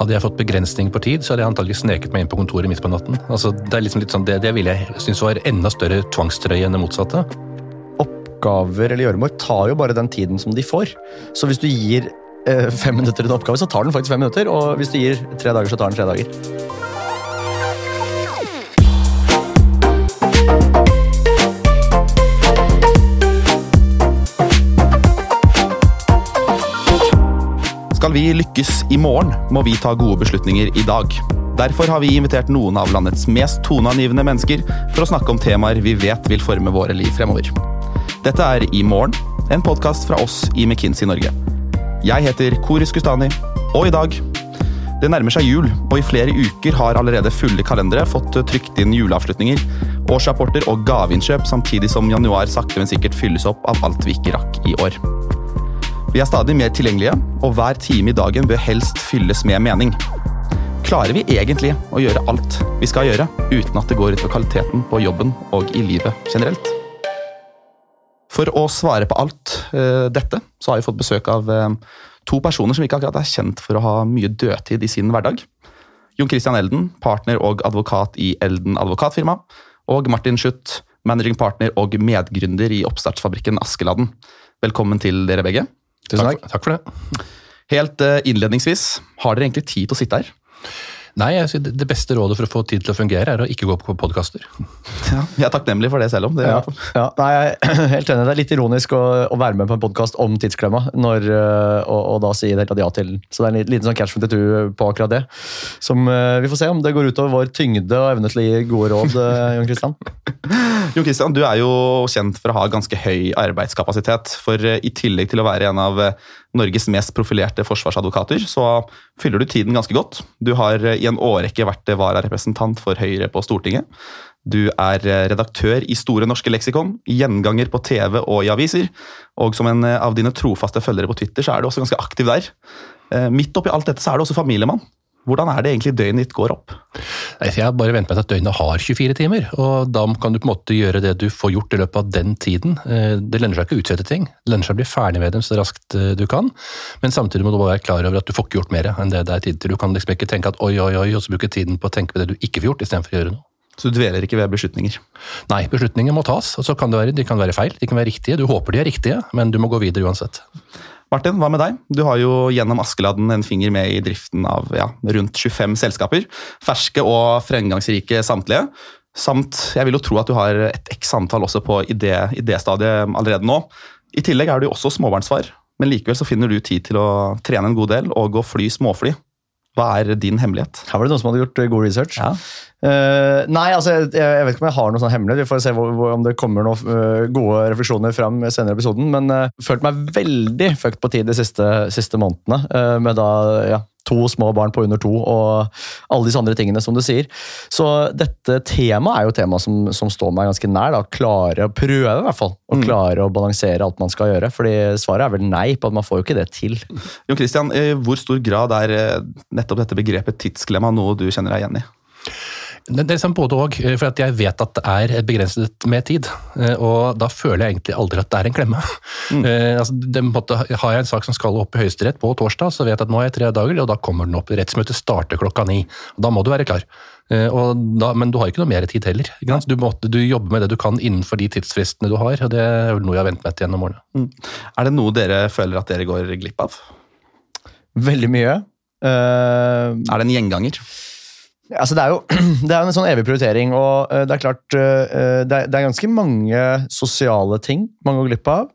Hadde jeg fått begrensning på tid, så hadde jeg antagelig sneket meg inn på kontoret midt på natten. Altså, det er liksom litt sånn, det, det ville jeg synes var enda større tvangstrøye enn det motsatte. Oppgaver eller gjøremål tar jo bare den tiden som de får. Så hvis du gir eh, fem minutter en oppgave, så tar den faktisk fem minutter. Og hvis du gir tre dager, så tar den tre dager. Skal vi lykkes i morgen, må vi ta gode beslutninger i dag. Derfor har vi invitert noen av landets mest toneangivende mennesker for å snakke om temaer vi vet vil forme våre liv fremover. Dette er I morgen, en podkast fra oss i McKinsey Norge. Jeg heter Koris Gustani, og i dag Det nærmer seg jul, og i flere uker har allerede fulle kalendere fått trykt inn juleavslutninger, årsrapporter og gaveinnkjøp, samtidig som januar sakte, men sikkert fylles opp av alt vi ikke rakk i år. Vi er stadig mer tilgjengelige, og hver time i dagen bør helst fylles med mening. Klarer vi egentlig å gjøre alt vi skal gjøre, uten at det går utover kvaliteten på jobben og i livet generelt? For å svare på alt uh, dette, så har vi fått besøk av uh, to personer som ikke akkurat er kjent for å ha mye dødtid i sin hverdag. Jon Christian Elden, partner og advokat i Elden advokatfirma. Og Martin Schutt, managing partner og medgründer i oppstartsfabrikken Askeladden. Velkommen til dere begge. Tusen takk. Takk for det. Helt uh, innledningsvis, har dere egentlig tid til å sitte her? Nei, jeg synes Det beste rådet for å få tid til å fungere, er å ikke gå på podkaster. Ja, jeg er takknemlig for det selv om. Det ja, ja, nei, jeg er helt enig. Det er litt ironisk å, å være med på en podkast om tidsklemma, når, og, og, da si det helt ja til. Så det er en liten sånn catch 52 på akkurat det. Som Vi får se om det går utover vår tyngde og evne til å gi gode råd, Jon Christian. Jon Christian, du er jo kjent for å ha ganske høy arbeidskapasitet. For i tillegg til å være en av Norges mest profilerte forsvarsadvokater, så fyller du tiden ganske godt. Du har i en årrekke vært vararepresentant for Høyre på Stortinget. Du er redaktør i Store norske leksikon, gjenganger på TV og i aviser. Og som en av dine trofaste følgere på Twitter, så er du også ganske aktiv der. Midt oppi alt dette så er du også familiemann. Hvordan er det egentlig døgnet ditt går opp? Jeg har bare vent meg til at døgnet har 24 timer, og da kan du på en måte gjøre det du får gjort i løpet av den tiden. Det lønner seg ikke å utsette ting, det lønner seg å bli ferdig med dem så raskt du kan, men samtidig må du bare være klar over at du får ikke gjort mer enn det det er tid til. Du kan liksom ikke tenke at oi, oi, oi, og så bruke tiden på å tenke på det du ikke får gjort, istedenfor å gjøre noe. Så du dveler ikke ved beslutninger? Nei, beslutninger må tas. og så kan det være, De kan være feil, de kan være riktige. Du håper de er riktige, men du må gå videre uansett. Martin, hva med deg? Du har jo gjennom Askeladden en finger med i driften av ja, rundt 25 selskaper. Ferske og fremgangsrike samtlige. Samt jeg vil jo tro at du har et x antall også på idéstadiet allerede nå. I tillegg er du jo også småbarnsfar, men likevel så finner du tid til å trene en god del og å fly småfly. Hva er din hemmelighet? Her var det noen som hadde gjort god research. Ja. Uh, nei, altså, jeg, jeg, vet ikke om jeg har noe sånn hemmelighet. Vi får se hvor, hvor, om det kommer noen uh, gode refleksjoner fram senere i episoden. Men uh, følt meg veldig fucked på tid de siste, siste månedene. Uh, med da ja, to små barn på under to og alle disse andre tingene, som du sier. Så dette temaet er jo tema som, som, står meg ganske nær. da, Klare prøve, i hvert fall. Å mm. klare å balansere alt man skal gjøre. fordi svaret er vel nei, på at man får jo ikke det til. Jon Christian, i hvor stor grad er nettopp dette begrepet tidsklemma noe du kjenner deg igjen i? Det er liksom både òg, for jeg vet at det er begrenset med tid. Og da føler jeg egentlig aldri at det er en klemme. Mm. Altså, måte, har jeg en sak som skal opp i Høyesterett på torsdag, så vet jeg at nå er jeg tre dager, og da kommer den opp. Rettsmøtet starter klokka ni. og Da må du være klar. Da, men du har ikke noe mer tid heller. Du, må, du, jobber med det du kan innenfor de tidsfristene du har. og Det er noe jeg har vent meg til gjennom årene. Mm. Er det noe dere føler at dere går glipp av? Veldig mye. Uh, er det en gjenganger? Altså, det, er jo, det er en sånn evig prioritering, og det er klart det er, det er ganske mange sosiale ting man går glipp av.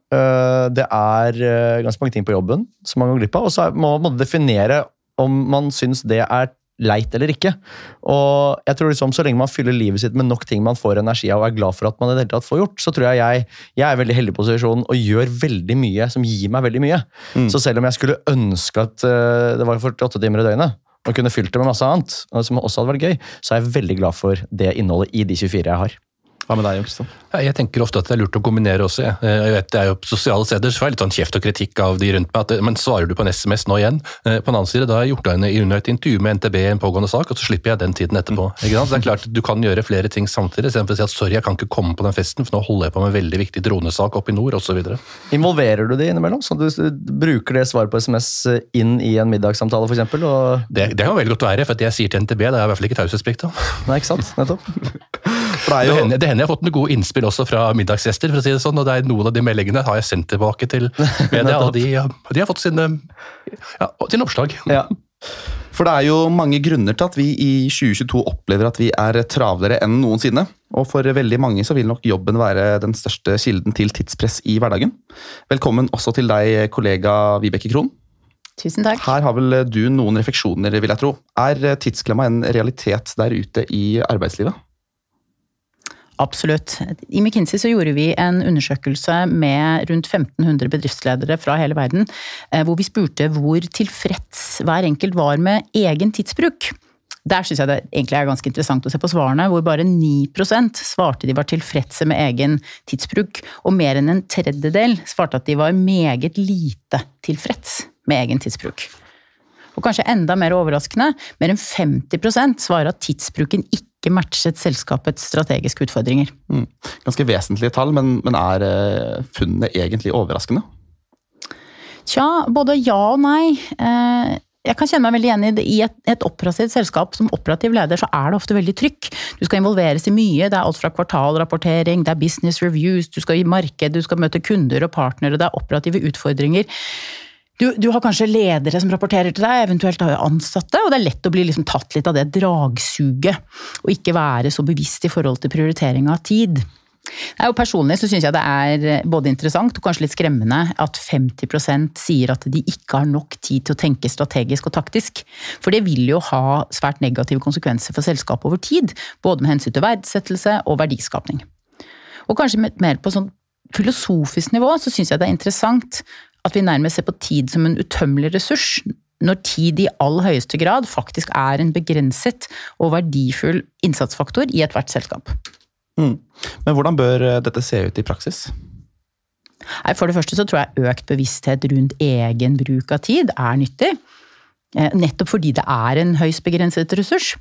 Det er ganske mange ting på jobben som man går glipp av, og så må man definere om man syns det er leit eller ikke. Og jeg tror liksom Så lenge man fyller livet sitt med nok ting man får energi av og er glad for at man i det hele tatt får gjort, så tror jeg jeg, jeg er veldig heldig i posisjonen og gjør veldig mye som gir meg veldig mye. Mm. Så selv om jeg skulle ønske at det var 48 timer i døgnet, og kunne fylt det med masse annet, som også hadde vært gøy, så er jeg veldig glad for det innholdet i de 24 jeg har. Hva med deg, Kristian? Jeg tenker ofte at det er lurt å kombinere også. jeg. Eh, Jeg vet, det er jo På sosiale steder så får jeg litt sånn kjeft og kritikk av de rundt meg. At, men svarer du på en SMS nå igjen? Eh, På den annen side, da har jeg gjort deg under et intervju med NTB i en pågående sak, og så slipper jeg den tiden etterpå. Ikke sant? Så det er klart, Du kan gjøre flere ting samtidig, istedenfor å si at sorry, jeg kan ikke komme på den festen, for nå holder jeg på med en veldig viktig dronesak oppe i nord, osv. Involverer du de innimellom? Så du du bruker det svaret på SMS inn i en middagssamtale, f.eks.? Og... Det, det kan veldig godt være, for jeg sier til NTB, det er i hvert fall ikke taushetsplikt. Nei, ikke sant? Nettopp. For det er Det hender, det hender jeg har fått noen gode innspill også fra middagsgjester, for å si det sånn, og det er noen av de meldingene har jeg sendt tilbake til media, og de, de har fått sine, ja, sine oppslag. Ja. for det er jo mange grunner til at vi i 2022 opplever at vi er travlere enn noensinne. Og for veldig mange så vil nok jobben være den største kilden til tidspress i hverdagen. Velkommen også til deg, kollega Vibeke Krohn. Tusen takk. Her har vel du noen refleksjoner, vil jeg tro. Er tidsklemma en realitet der ute i arbeidslivet? Absolutt. I McKinsey så gjorde vi en undersøkelse med rundt 1500 bedriftsledere fra hele verden, eh, hvor vi spurte hvor tilfreds hver enkelt var med egen tidsbruk. Der syns jeg det egentlig er ganske interessant å se på svarene, hvor bare 9% svarte de var tilfredse med egen tidsbruk, og mer enn en tredjedel svarte at de var meget lite tilfreds med egen tidsbruk. Og kanskje enda mer overraskende, mer enn 50% svarer at tidsbruken ikke matchet selskapets strategiske utfordringer. Mm. Ganske vesentlige tall, men, men er eh, funnene egentlig overraskende? Tja, både ja og nei. Eh, Jeg kan kjenne meg veldig igjen i det. I et, et operativt selskap som operativ leder, så er det ofte veldig trykk. Du skal involveres i mye. Det er alt fra kvartalrapportering, det er business reviews, du skal i marked, du skal møte kunder og partnere, det er operative utfordringer. Du, du, har kanskje ledere som rapporterer til deg, eventuelt har jo ansatte, og det er lett å bli liksom tatt litt av det dragsuget, og ikke være så bevisst i forhold til prioritering av tid. Nei, og Personlig så syns jeg det er både interessant og kanskje litt skremmende at 50% sier at de ikke har nok tid til å tenke strategisk og taktisk. For det vil jo ha svært negative konsekvenser for selskapet over tid, både med hensyn til verdsettelse og verdiskapning. Og kanskje mer på sånn filosofisk nivå så syns jeg det er interessant at vi nærmest ser på tid som en utømmelig ressurs, når tid i all høyeste grad faktisk er en begrenset og verdifull innsatsfaktor i ethvert selskap. Mm. Men hvordan bør eh, dette se ut i praksis? Nei, For det første så tror jeg økt bevissthet rundt egen bruk av tid er nyttig. Eh, nettopp fordi det er en høyst begrenset ressurs.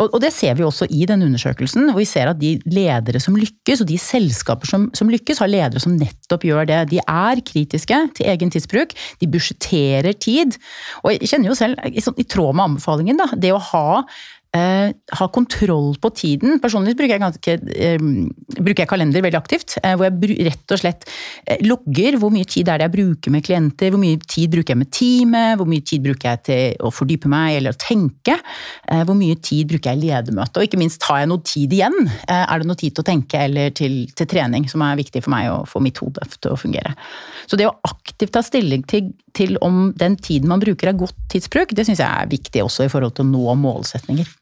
Og, det ser vi også i denne undersøkelsen, hvor vi ser at de ledere som lykkes, og de selskaper som, som lykkes, har ledere som nettopp gjør det. De er kritiske til egen tidsbruk, de budsjetterer tid. Og jeg kjenner jo selv, i, sånn, tråd med anbefalingen, da, det å ha Uh, ha kontroll på tiden. Personlig bruker jeg, ganske, eh, bruker jeg kalender veldig aktivt, Eh, hvor jeg rett og slett logger hvor mye tid er det jeg bruker med klienter, hvor mye tid bruker jeg med teamet, hvor mye tid bruker jeg til å fordype meg eller å tenke, hvor mye tid bruker jeg i ledermøte, og ikke minst har jeg noe tid igjen. er det noe tid til å tenke eller til, til, trening, som er viktig for meg å få mitt hode til å fungere. Så det å aktivt ta stilling til, til om den tiden man bruker er godt tidsbruk, det syns jeg er viktig også i forhold til å nå målsetninger.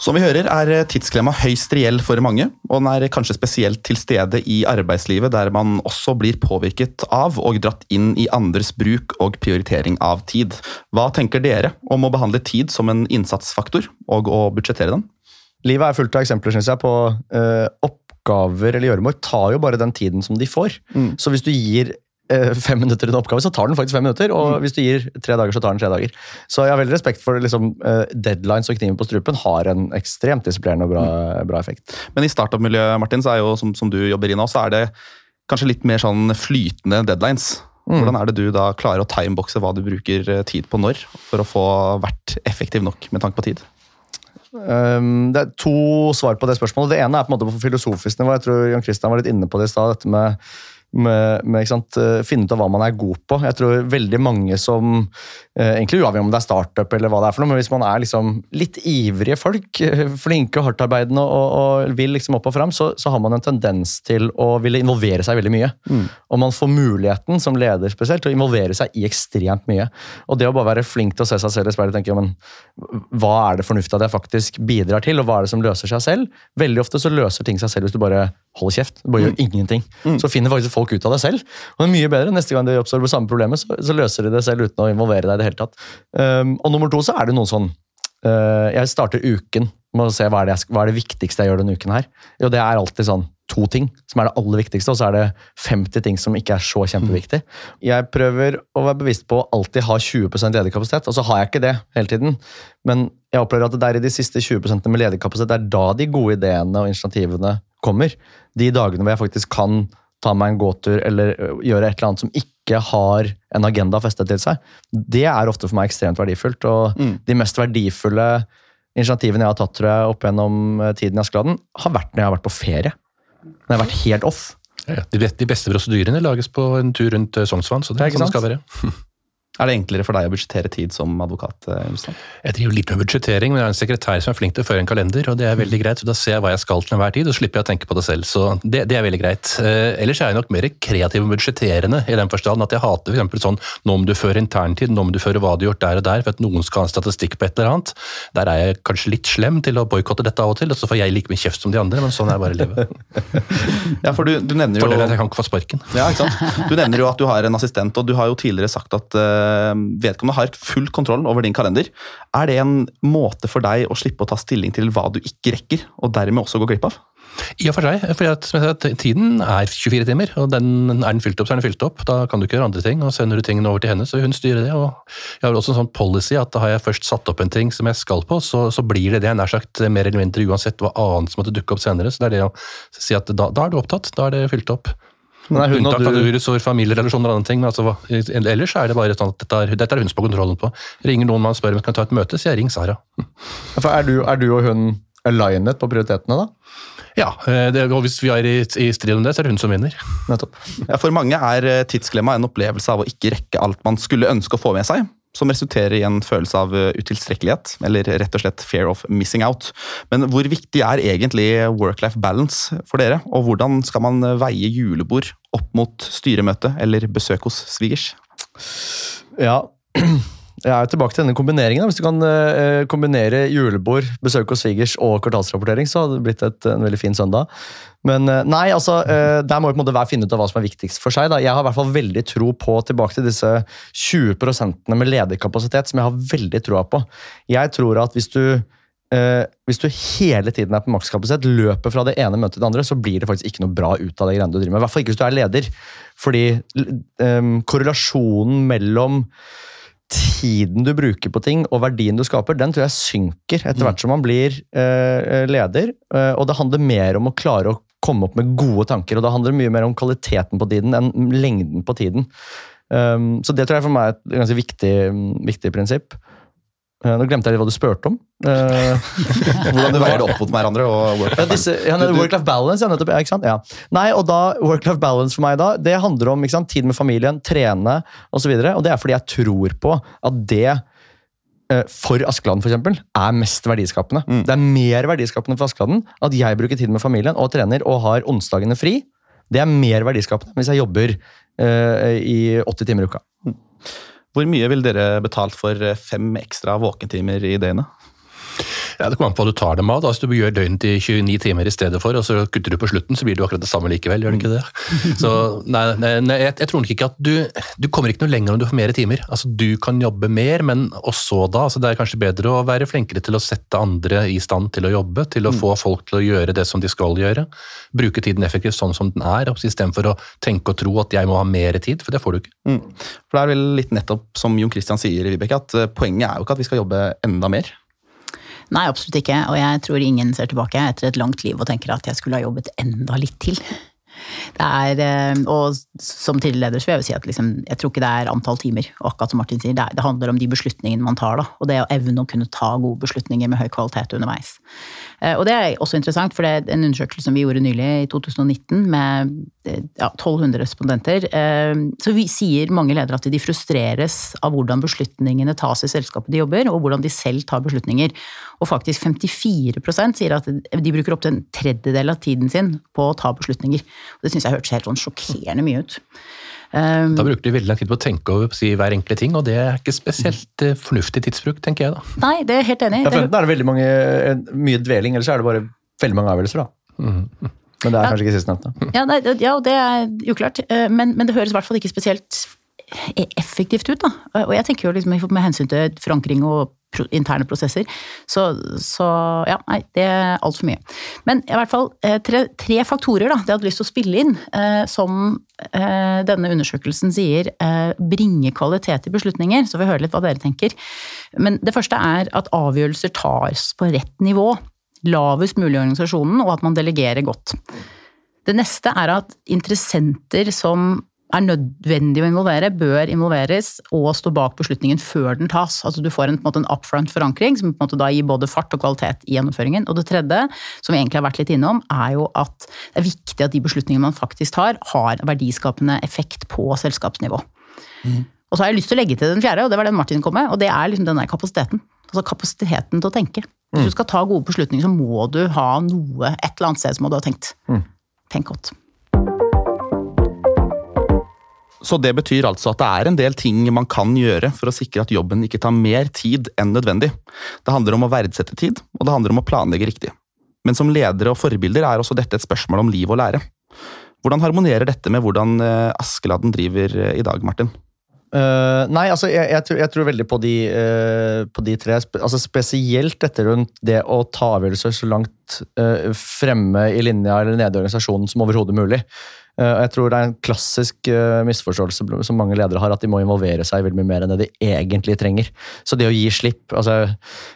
Som vi hører er tidsklemma høyst reell for mange, og den er kanskje spesielt til stede i arbeidslivet, der man også blir påvirket av og dratt inn i andres bruk og prioritering av tid. Hva tenker dere om å behandle tid som en innsatsfaktor, og å budsjettere den? Livet er fullt av eksempler synes jeg, på uh, oppgaver eller gjøremål tar jo bare den tiden som de får. Mm. Så hvis du gir fem minutter i en oppgave, så tar den faktisk fem minutter. Og mm. hvis du gir tre dager, så tar den tre dager. Så jeg har veldig respekt for liksom, deadlines og kniven på strupen har en ekstremt disiplinerende og bra, mm. bra effekt. Men i startup-miljøet, Martin, så er jo, som, som, du jobber i nå, så er det kanskje litt mer sånn flytende deadlines. Mm. Hvordan er det du da klarer å timebokse hva du bruker tid på når, for å få vært effektiv nok med tanke på tid? Um, det er to svar på det spørsmålet. Det ene er på en måte på filosofisk nivå. Jeg tror Jan Christian var litt inne på det i stad. dette med med, med eh, finne ut av hva man er god på. Jeg tror veldig mange som eh, Egentlig uavhengig om det er startup eller hva det er for noe, men hvis man er liksom litt ivrige folk, flinke og hardtarbeidende og, og vil liksom opp og fram, så, så, har man en tendens til å ville involvere seg veldig mye. Mm. Og man får muligheten, som leder spesielt, til å involvere seg i ekstremt mye. Og det å bare være flink til å se seg selv i speilet og tenke men, hva er det fornuftig at jeg faktisk bidrar til, og hva er det som løser seg selv? Veldig ofte så løser ting seg selv hvis du bare holder kjeft. Du bare gjør mm. ingenting. Mm. Så finner faktisk folk ut av det selv. Og det er mye bedre. Neste gang de oppstår samme problemet, så, så, løser de det selv uten å involvere deg i det hele tatt. Um, og nummer to så er det noen sånn uh, Jeg starter uken med å se hva er, det jeg, hva er det viktigste jeg gjør denne uken her. Jo, det er alltid sånn to ting som er det aller viktigste, og så er det 50 ting som ikke er så kjempeviktig. Jeg prøver å være bevisst på å alltid ha 20% ledig kapasitet, og så har jeg ikke det hele tiden. Men jeg opplever at det er i de siste 20% med ledig kapasitet, det er da de gode ideene og initiativene kommer. De dagene hvor jeg faktisk kan ta meg en gåtur eller gjøre et eller annet som ikke har en agenda festet til seg, det er ofte for meg ekstremt verdifullt. Og Mm. de mest verdifulle initiativene jeg har tatt tror jeg, opp gjennom tiden i Askeladden, har vært når jeg har vært på ferie. Når jeg har vært helt off. Ja, de, beste prosedyrene lages på en tur rundt Sognsvann, så det er sånn det skal være. Er det enklere for deg å budsjettere tid som advokat? eh, Jeg driver litt med budsjettering, men jeg har en sekretær som er flink til å føre en kalender, og det er veldig greit, så da ser jeg hva jeg skal til enhver tid, og slipper jeg å tenke på det selv, så det, det er veldig greit. Eh, ellers er jeg nok mer kreativ og budsjetterende i den forstand at jeg hater eksempel sånn, nå må du føre interntid, nå må du føre hva du har gjort der og der, for at noen skal ha en statistikk på et eller annet. Der er jeg kanskje litt slem til å boikotte dette av og til, og så får jeg like mye kjeft som de andre, men sånn er bare livet. Ja, for du, du nevner jo Fordelen er at jeg kan ikke få sparken. Ja, ikke sant? Du nevner jo at du har en assistent, og du har jo tidligere sagt at uh, vedkommende har full kontroll over din kalender. Er det en måte for deg å slippe å ta stilling til hva du ikke rekker, og dermed også gå glipp av? I og for seg, for tiden er 24 timer, og den, er den fylt opp, så er den fylt opp. Da kan du ikke gjøre andre ting, og sender du tingene over til henne, så hun styre det. og Jeg har også en sånn policy at da har jeg først satt opp en ting som jeg skal på, så, så blir det det, nær sagt mer eller mindre uansett hva annet som måtte dukke opp senere. Så det er det å si at da, da er du opptatt, da er det fylt opp. Men er hun og Unntak av du, resord, familierelasjoner og andre ting, men altså, hva- ellers er det bare sånn at dette er, dette er hun som har kontrollen på. Ringer noen man spør om kan ta et møte, så jeg ring Sara. for er, du, er du og hun alignet på prioritetene, da? Ja, eh, det, og hvis vi er i, i strid om det, så er det hun som vinner. Nettopp. Ja, for mange er eh, tidsklemma en opplevelse av å ikke rekke alt man skulle ønske å få med seg, som resulterer i en følelse av eh, utilstrekkelighet, eller rett og slett fear of missing out. Men hvor viktig er egentlig work-life balance for dere, og hvordan skal man eh, veie julebord opp mot styremøte eller besøk hos svigers? Ja, jeg er tilbake til denne kombineringen. Hvis du kan eh, kombinere julebord, besøk hos svigers og kvartalsrapportering, så hadde det blitt et, en veldig fin søndag. Men eh, nei, altså, eh, der må vi på en måte finne ut av hva som er viktigst for seg. Da. Jeg har i hvert fall veldig tro på tilbake til disse 20% med ledig kapasitet, som jeg har veldig troa på. Jeg tror at hvis du hvis du hele tiden er på makskapasitet, løper fra det ene møtet til det andre, så blir det faktisk ikke noe bra ut av det greiene du driver med. I hvert fall ikke hvis du er leder. Fordi korrelasjonen mellom tiden du bruker på ting og verdien du skaper, den tror jeg synker etter hvert som man blir eh, leder. Eh, og det handler mer om å klare å komme opp med gode tanker, og det handler mye mer om kvaliteten på tiden enn lengden på tiden. Um, så det tror jeg for meg er et ganske viktig, viktig prinsipp. Eh, nå glemte jeg litt hva du spurte om. Eh, Hvordan du veier det opp mot hverandre og work ja, Work-life balance, ja, nettopp. Ja? Ja. Nei, og da, work-life balance for meg da, det handler om sant, tid med familien, trene osv. Og, så og det er fordi jeg tror på at det eh, for Askeladden eksempel, er mest verdiskapende. Mm. Det er mer verdiskapende for Askeladden at jeg bruker tid med familien og trener og har onsdagene fri. Det er mer verdiskapende hvis jeg jobber uh, i 80 timer i uka. Hvor mye vil dere betalt for eh, fem ekstra våkentimer i døgnet? Ja, Det kommer an på hva du tar dem av. da. Hvis du gjør døgnet til 29 timer i stedet for, og så kutter du på slutten, så blir det akkurat det samme likevel. gjør det ikke det? Så nei, nei, nei jeg, jeg tror nok ikke at du Du kommer ikke noe lenger om du får mer timer. Altså, Du kan jobbe mer, men også da. altså Det er kanskje bedre å være flinkere til å sette andre i stand til å jobbe, til å få folk til å gjøre det som de skal gjøre. Bruke tiden effektivt sånn som den er, istedenfor å tenke og tro at jeg må ha mer tid, for det får du ikke. Mm. For det er vel litt nettopp som Jon Christian sier, Vibeke, at eh, poenget er jo ikke at vi skal jobbe enda mer. Nei, absolutt ikke. Og jeg tror ingen ser tilbake etter et langt liv og tenker at jeg skulle ha jobbet enda litt til. Det er, eh, og som tidligere leder så vil jeg jo si at liksom, jeg tror ikke det er antall timer. Og akkurat som Martin sier, det, er, det handler om de beslutningene man tar. Da, og det å evne å kunne ta gode beslutninger med høy kvalitet underveis. Eh, Og det er også interessant, for det er en undersøkelse som vi gjorde nylig, i 2019, med ja, 1200 respondenter. eh, Så vi sier mange ledere at de frustreres av hvordan beslutningene tas i selskapet de jobber, og hvordan de selv tar beslutninger. Og faktisk 54% sier at de bruker opptil en tredjedel av tiden sin på å ta beslutninger. Og det syns jeg hørtes helt sånn sjokkerende mye ut. Um, Da bruker de veldig lang tid på å tenke over si, hver enkle ting, og det er ikke spesielt eh, fornuftig tidsbruk, tenker jeg da. nei, det er helt enig. Ja, for er det veldig mange, eh, mye dveling, eller så er det bare veldig mange avgjørelser. da. Mhm. Men det er kanskje ikke sistnevnte. Ja, nei, ja, det er uklart. klart. Men, men det høres i hvert fall ikke spesielt e- effektivt ut. da. Og jeg tenker jo liksom med hensyn til forankring og interne prosesser. Så, så, ja, nei, det er altfor mye. Men i hvert fall eh, tre, tre faktorer da, det jeg hadde lyst til å spille inn, eh, som eh, denne undersøkelsen sier eh, bringer kvalitet i beslutninger. Så vi høre litt hva dere tenker. Men det første er at avgjørelser tas på rett nivå. Lavest mulig i organisasjonen, og at man delegerer godt. Det neste er at interessenter som er nødvendig å involvere, bør involveres og stå bak beslutningen før den tas. Altså Du får en, en, en upfront forankring som da gir både fart og kvalitet i gjennomføringen. Og det tredje, som vi egentlig har vært litt innom, er jo at det er viktig at de beslutningene man faktisk tar, har verdiskapende effekt på selskapsnivå. Mm. Og så har jeg lyst til å legge til den fjerde, og det var den Martin kom med, og det er liksom den der kapasiteten. Altså kapasiteten til å tenke. Hvis du mm. skal ta gode beslutninger, så må du ha noe et eller annet sted som du har tenkt. Mm. Tenk godt. Så det betyr altså at det er en del ting man kan gjøre for å sikre at jobben ikke tar mer tid enn nødvendig. Det handler om å verdsette tid, og det handler om å planlegge riktig. Men som ledere og forbilder er også dette et spørsmål om liv og lære. Hvordan harmonerer dette med hvordan eh, Askeladden driver eh, i dag, Martin? Uh, nei, altså jeg, jeg, tror, jeg, tror, veldig på de, uh, på de tre. Altså spesielt dette rundt det å ta avgjørelser så langt uh, fremme i linja eller nede i organisasjonen som overhodet mulig. Eh, jeg tror det er en klassisk eh, misforståelse som mange ledere har, at de må involvere seg veldig mye mer enn det de egentlig trenger. Så det å gi slipp altså,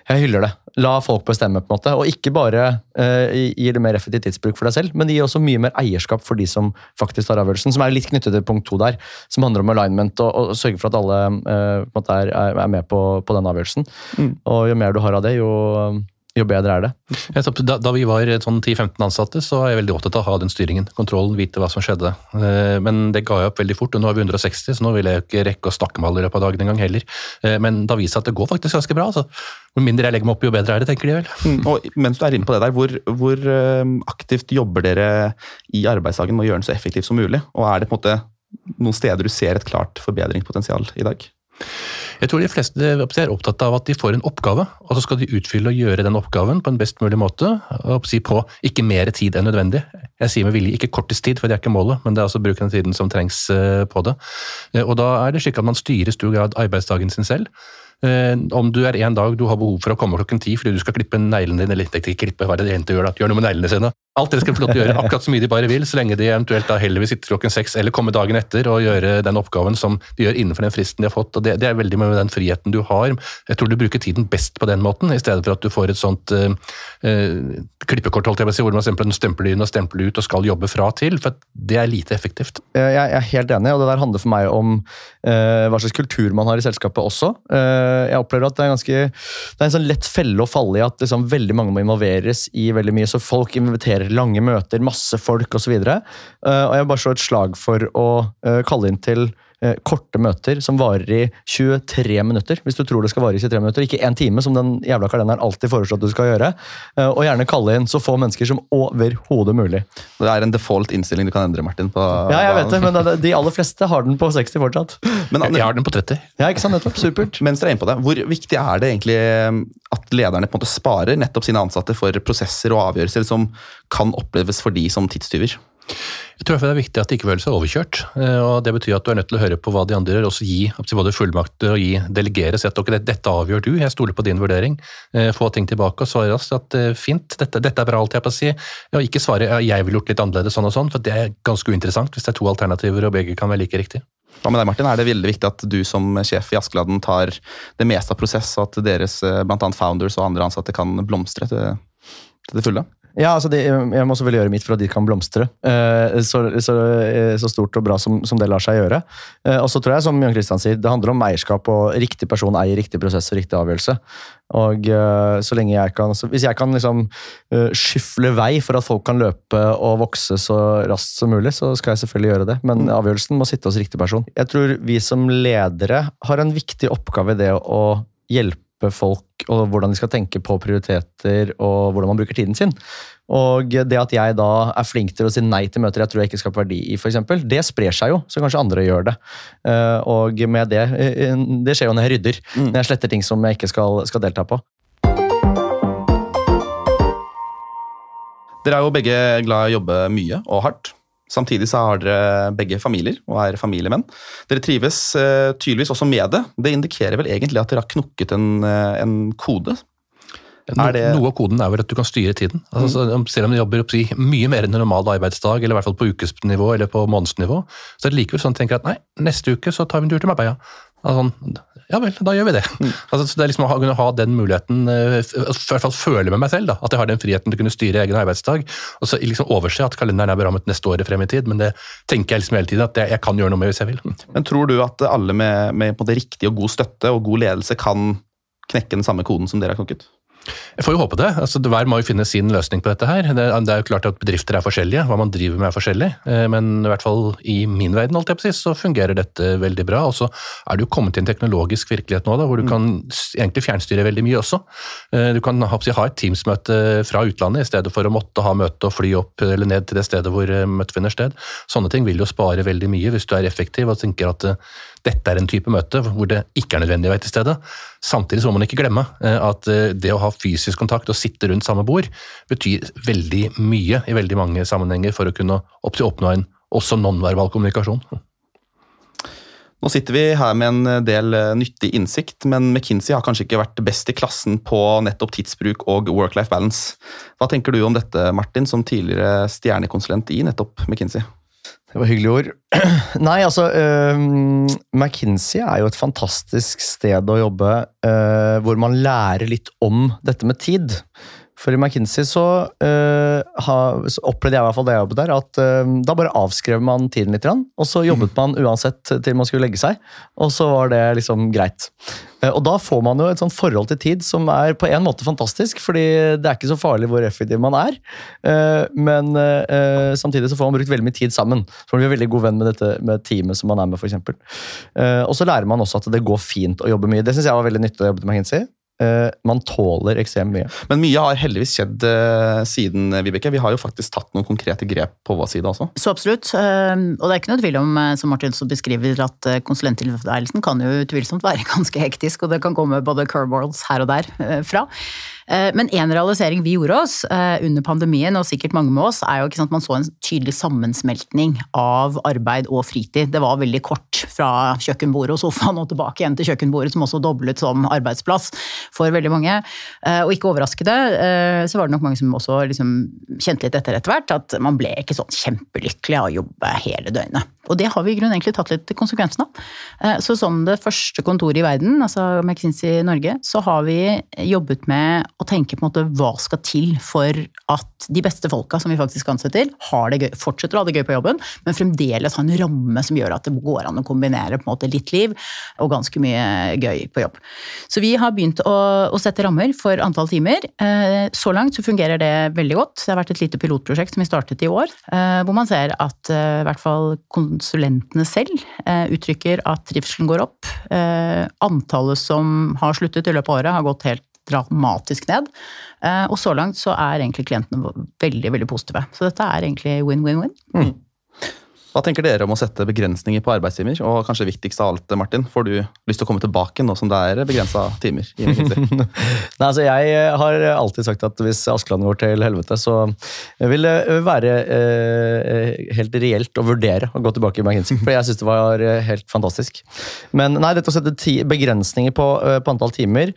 Jeg hyller det. La folk bestemme, på en måte. Og ikke bare uh, gi det mer effektiv tidsbruk for deg selv, men det gir også mye mer eierskap for de som faktisk tar avgjørelsen. Som er litt knyttet til punkt to der, som handler om alignment og, og sørge for at alle uh, er, er, med på, på den avgjørelsen. Mm. Og jo mer du har av det, jo jo bedre er det. Da, da vi var sånn 10-15 ansatte, så var jeg veldig opptatt av å ha den styringen. Kontrollen, vite hva som skjedde. Eh, men det ga jeg opp veldig fort, og nå er vi 160, så nå vil jeg ikke rekke å snakke med alle i løpet av dagen engang heller. Eh, men da viser det at det går faktisk ganske bra. altså. Jo mindre jeg legger meg opp, jo bedre er det, tenker de vel. Mm, og mens du er inne på det der, hvor, hvor eh, aktivt jobber dere i arbeidsdagen med å gjøre den så effektiv som mulig? Og er det på en måte noen steder du ser et klart forbedringspotensial i dag? Jeg tror de fleste er opptatt av at de får en oppgave, og så skal de utfylle og gjøre den oppgaven på en best mulig måte. og På ikke mer tid enn nødvendig. Jeg sier med vilje ikke kortest tid, for det er ikke målet, men det er altså bruke den tiden som trengs eh, på det. Eh, og Da er det slik at man styrer i stor grad arbeidsdagen sin selv. Eh, om du er en dag du har behov for å komme klokken ti fordi du skal klippe neglene dine, eller ikke klippe, hva er det egentlig gjør da? Gjør noe med neglene sine. Alt dere skal få lov til å gjøre akkurat så mye de bare vil, så lenge de eventuelt da heller vil sitte klokken seks eller komme dagen etter og gjøre den oppgaven som de gjør innenfor den fristen de har fått. og Det, det er veldig med den friheten du har. Jeg tror du bruker tiden best på den måten, i stedet for at du får et sånt uh, uh, klippekort holdt jeg på å si, hvor man stempler, stempler inn og stempler ut og skal jobbe fra til. for Det er lite effektivt. Jeg er helt enig, og det der handler for meg om uh, hva slags kultur man har i selskapet også. Jeg opplever at det er, ganske, det er en sånn lett felle å falle i at liksom, veldig mange må involveres i veldig mye, så folk inviterer lange møter, masse folk osv. Og, så uh, og jeg vil bare slå et slag for å uh, kalle inn til uh, korte møter som varer i 23 minutter. Hvis du tror det skal vare i 23 minutter, ikke én time, som den jævla kalenderen alltid foreslår at du skal gjøre. og gjerne kalle inn så få mennesker som overhodet mulig. Det er en default innstilling du kan endre, Martin. På, ja, jeg vet det, men de aller fleste har den på 60 fortsatt. Men, jeg har den på 30. Ja, ikke sant, nettopp, supert. Mens dere er inne på det, Hvor viktig er det egentlig at lederne på en måte sparer nettopp sine ansatte for prosesser og avgjørelser som kan oppleves for de som tidstyver? Jeg tror det er viktig at de ikke føler seg overkjørt. Eh, og Det betyr at du er nødt til å høre på hva de andre gjør, og så gi både fullmakter og gi delegere. Si at okay, dette avgjør du, jeg stoler på din vurdering. Eh, få ting tilbake og svare raskt at eh, fint, dette, dette, er bra, alt jeg på å si. Og ikke svare ja, jeg ville gjort litt annerledes sånn og sånn, for det er ganske uinteressant hvis det er to alternativer og begge kan være like riktig. Hva med deg, Martin? Er det veldig viktig at du som sjef i Askeladden tar det meste av prosess, og at deres bl.a. founders og andre ansatte kan blomstre til, til det fulle? Ja, altså det, Jeg må selvfølgelig gjøre mitt for at de kan blomstre. Eh, så, så, eh, så, stort og bra som, som, det lar seg gjøre. Eh, og så tror jeg, som Jan Kristian sier, det handler om eierskap, og riktig person eier riktig prosess og riktig avgjørelse. Og så lenge jeg kan, Hvis jeg kan liksom skyfle vei for at folk kan løpe og vokse så raskt som mulig, så skal jeg selvfølgelig gjøre det. Men mm. avgjørelsen må sitte hos riktig person. Jeg tror vi som ledere har en viktig oppgave i det å hjelpe folk og hvordan de skal tenke på prioriteter og hvordan man bruker tiden sin. Og det at jeg da er flink til å si nei til møter jeg tror jeg ikke skaper verdi i, f.eks., det sprer seg jo, så kanskje andre gjør det. Eh, og med det eh, Det skjer jo når jeg rydder. Mm. Når jeg sletter ting som jeg ikke skal, skal delta på. Dere er jo begge glad i å jobbe mye og hardt. Samtidig så har dere begge familier og er familiemenn. Dere trives uh, tydeligvis også med det. Det indikerer vel egentlig at dere har knukket en, eh, en kode? No, det- Noe av koden er vel at du kan styre tiden. Altså, så- Selv om du jobber oppsi, mye mer enn en normal arbeidsdag, eller i hvert fall på ukesnivå eller på månedsnivå, så er det likevel sånn at du tenker at nei, neste uke så tar vi en tur til Marbella. Altså, sånn, ja vel, da gjør vi det. Altså, så det er liksom å kunne ha den muligheten, eh, i hvert fall føle med meg selv, da, at jeg har den friheten til å kunne styre egen arbeidsdag. Og så liksom overse at kalenderen er berammet neste året frem i tid, men det tenker jeg liksom hele tiden at jeg, jeg kan gjøre noe med hvis jeg vil. Men tror du at alle med, med på det riktige og god støtte og god ledelse kan knekke den samme koden som dere har knukket? Jeg får jo håpe det. altså Hver må jo finne sin løsning på dette her. Det, er jo klart at bedrifter er forskjellige, hva man driver med er forskjellig. eh, Men i hvert fall i min verden alt jeg på så fungerer dette veldig bra. Og så er det jo kommet til en teknologisk virkelighet nå da, hvor du kan egentlig fjernstyre veldig mye også. Eh, Du kan ha, et Teams-møte fra utlandet i stedet for å måtte ha møte og fly opp eller ned til det stedet hvor eh, møtet finner sted. Sånne ting vil jo spare veldig mye hvis du er effektiv og tenker at dette er en type møte hvor det ikke er nødvendig å være til stede. Samtidig så må man ikke glemme at det å ha fysisk kontakt og sitte rundt samme bord betyr veldig mye i veldig mange sammenhenger for å kunne oppnå en også nonverbal kommunikasjon. Nå sitter vi her med en del eh, nyttig innsikt, men McKinsey har kanskje ikke vært best i klassen på nettopp tidsbruk og work-life balance. Hva tenker du om dette, Martin, som tidligere stjernekonsulent i nettopp McKinsey? Det var hyggelige ord. Nei, altså uh, McKinsey er jo et fantastisk sted å jobbe uh, hvor man lærer litt om dette med tid. For i McKinsey så, øh, ha, så opplevde jeg i hvert fall det jeg jobbet der, at øh, da bare avskrev man tiden litt, og så jobbet man uansett til man skulle legge seg, og så var det liksom greit. Eh, Og da får man jo et sånt forhold til tid som er på en måte fantastisk, fordi det er ikke så farlig hvor effektiv man er. Men samtidig så får man brukt veldig mye tid sammen. Så man blir veldig god venn med dette med teamet som man er med, f.eks. Og så lærer man også at det går fint å jobbe mye. Det syns jeg var veldig nyttig å jobbe med McKinsey. Eh, Man tåler ekstremt mye. Men mye har heldigvis skjedd eh, siden, eh, Vibeke. Vi har jo faktisk tatt noen konkrete grep på vår side også. Så absolutt. eh, Og det er ikke noe tvil om, som Martin så beskriver, at konsulenttilværelsen kan jo utvilsomt være ganske hektisk, og det kan komme både curveballs her og der fra. Eh, Men en realisering vi gjorde oss eh, under pandemien, og sikkert mange med oss, er jo ikke sant, man så en tydelig sammensmeltning av arbeid og fritid. Det var veldig kort fra kjøkkenbordet og sofaen og tilbake igjen til kjøkkenbordet, som også doblet som arbeidsplass for veldig mange. Eh, Og ikke overraskende så var det nok mange som også liksom kjente litt etter etter hvert, at man ble ikke sånn kjempelykkelig av å jobbe hele døgnet. Og det har vi i grunnen egentlig tatt litt konsekvensen av. Så som det første kontoret i verden, altså McKinsey Norge, så har vi jobbet med å tenke på en måte hva skal til for at de beste folka som vi faktisk ansetter, har det gøy, fortsetter å ha det gøy på jobben, men fremdeles har en ramme som gjør at det går an å kombinere på en måte litt liv og ganske mye gøy på jobb. Så vi har begynt å, å sette rammer for antall timer. Eh, Så langt så fungerer det veldig godt. Det har vært et lite pilotprosjekt som vi startet i år, eh, hvor man ser at eh, i hvert fall konsulentene selv uttrykker at trivselen går opp. Antallet som har sluttet i løpet av året har gått helt dramatisk ned. Eh, Og så langt så er egentlig klientene veldig, veldig positive. Så dette er egentlig win-win-win. Hva tenker dere om å sette begrensninger på arbeidstimer? Og kanskje viktigst av alt, Martin, får du lyst til å komme tilbake nå som det er begrensa timer? Nei, altså Jeg har alltid sagt at hvis Askeland går til helvete, så vil det være eh, helt reelt å vurdere å gå tilbake i McKinsey. For jeg syns det var eh, helt fantastisk. Men nei, dette å sette begrensninger på, eh, på antall timer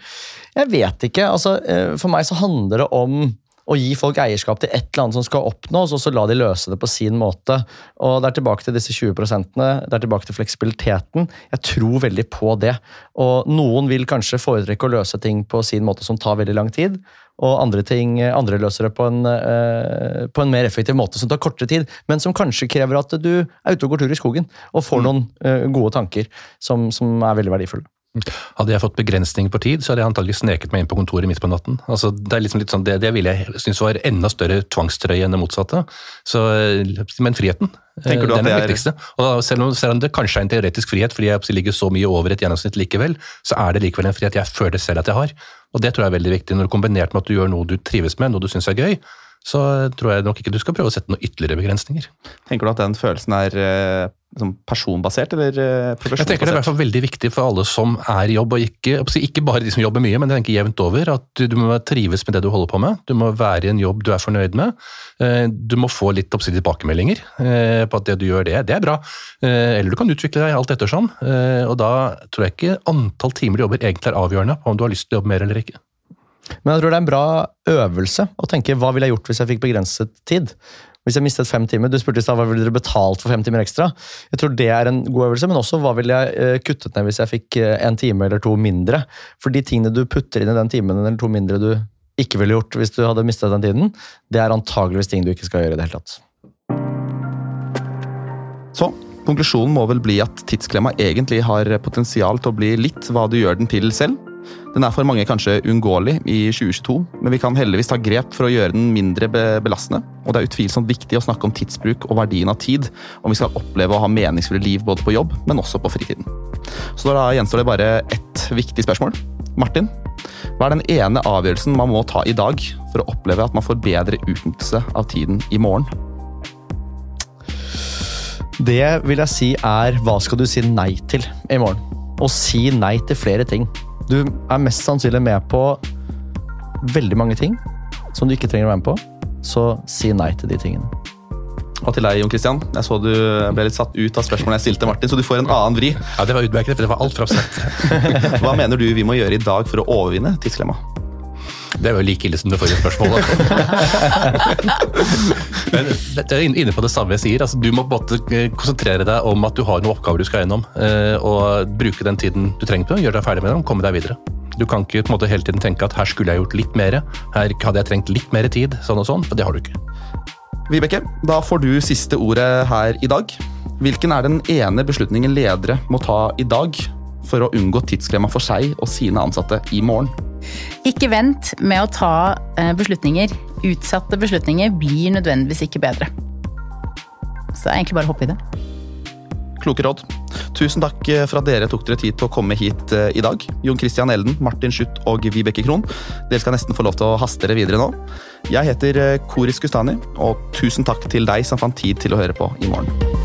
Jeg vet ikke. altså eh, For meg så handler det om å gi folk eierskap til et eller annet som skal oppnås, og så la de løse det på sin måte. Og Det er tilbake til disse 20 det er tilbake til fleksibiliteten. Jeg tror veldig på det. Og Noen vil kanskje foretrekke å løse ting på sin måte som tar veldig lang tid, og andre, ting, andre løser det på en, eh, på en mer effektiv måte som tar kortere tid, men som kanskje krever at du er ute og går tur i skogen og får noen eh, gode tanker som, som er veldig verdifulle. Hadde jeg fått begrensninger på tid, så hadde jeg antagelig sneket meg inn på kontoret midt på natten. Altså, det er liksom litt sånn, det, det ville jeg synes var enda større tvangstrøye enn det motsatte. Så, men friheten, du eh, den det er det viktigste. Og selv, om, selv om det kanskje er en teoretisk frihet, fordi jeg ligger så mye over et gjennomsnitt likevel, så er det likevel en frihet jeg føler selv at jeg har. Og det tror jeg er veldig viktig. Når er kombinert med at du gjør noe du trives med, noe du syns er gøy, så tror jeg nok ikke du skal prøve å sette noen ytterligere begrensninger. Tenker du at den følelsen er eh, personbasert eller profesjonsbasert? Jeg tenker Det er i hvert fall veldig viktig for alle som er i jobb, og ikke, ikke bare de som jobber mye, men jeg tenker jevnt over. At du, du må trives med det du holder på med. Du må være i en jobb du er fornøyd med. Eh, du må få litt oppsidig tilbakemeldinger eh, på at det du gjør, det, det er bra. Eh, eller du kan utvikle deg alt ettersom. Og da tror jeg ikke antall timer du jobber egentlig er avgjørende på om du har lyst til å jobbe mer eller ikke. Men jeg tror det er en bra øvelse å tenke hva ville jeg gjort hvis jeg fikk begrenset tid. Hvis jeg mistet fem timer, Du spurte i stad hva ville dere betalt for fem timer ekstra. Jeg tror det er en god øvelse, men også hva ville jeg eh, kuttet ned hvis jeg fikk eh, en time eller to mindre. For de tingene du putter inn i den timen eller to mindre du ikke ville gjort hvis du hadde mistet den tiden, det er antageligvis ting du ikke skal gjøre i det hele tatt. Så konklusjonen må vel bli at tidsklemma egentlig har potensial til å bli litt hva du gjør den til selv. Den er for mange kanskje uunngåelig i 2022, men vi kan heldigvis ta grep for å gjøre den mindre belastende. Og det er utvilsomt viktig å snakke om tidsbruk og verdien av tid om vi skal oppleve å ha meningsfulle liv både på jobb, men også på fritiden. Så da gjenstår det bare ett viktig spørsmål. Martin, hva er den ene avgjørelsen man må ta i dag for å oppleve at man får bedre utnyttelse av tiden i morgen? Det vil jeg si er hva skal du si nei til i morgen? Å si nei til flere ting. Du er mest sannsynlig med på veldig mange ting som du ikke trenger å være med på. Så si nei til de tingene. Og til deg, Jon Christian. Jeg så du ble litt satt ut av spørsmålet jeg stilte Martin, så du får en annen vri. Ja, Det var utmerket, for det var altfor abstrakt. Hva mener du vi må gjøre i dag for å overvinne tidsklemma? Det er jo like ille som det forrige spørsmålet. Men jeg er inne på det samme jeg sier. Altså, du må både eh, konsentrere deg om at du har noen oppgaver du skal gjennom, eh, og bruke den tiden du trenger på, gjøre deg ferdig med dem, komme deg videre. Du kan ikke på en måte hele tiden tenke at her skulle jeg gjort litt mer, her hadde jeg trengt litt mer tid, sånn og sånn, for det har du ikke. Vibeke, da får du siste ordet her i dag. Hvilken er den ene beslutningen ledere må ta i dag for å unngå tidsklemma for seg og sine ansatte i morgen? Ikke vent med å ta eh, beslutninger. Utsatte beslutninger blir nødvendigvis ikke bedre. Så det er egentlig bare å hoppe i det. Kloke råd. Tusen takk eh, for at dere tok dere tid til å komme hit eh, i dag. Jon Christian Elden, Martin Schutt og Vibeke Krohn. Dere skal nesten få lov til å haste dere videre nå. Jeg heter Koris Gustani, og tusen takk til deg som fant tid til å høre på i morgen.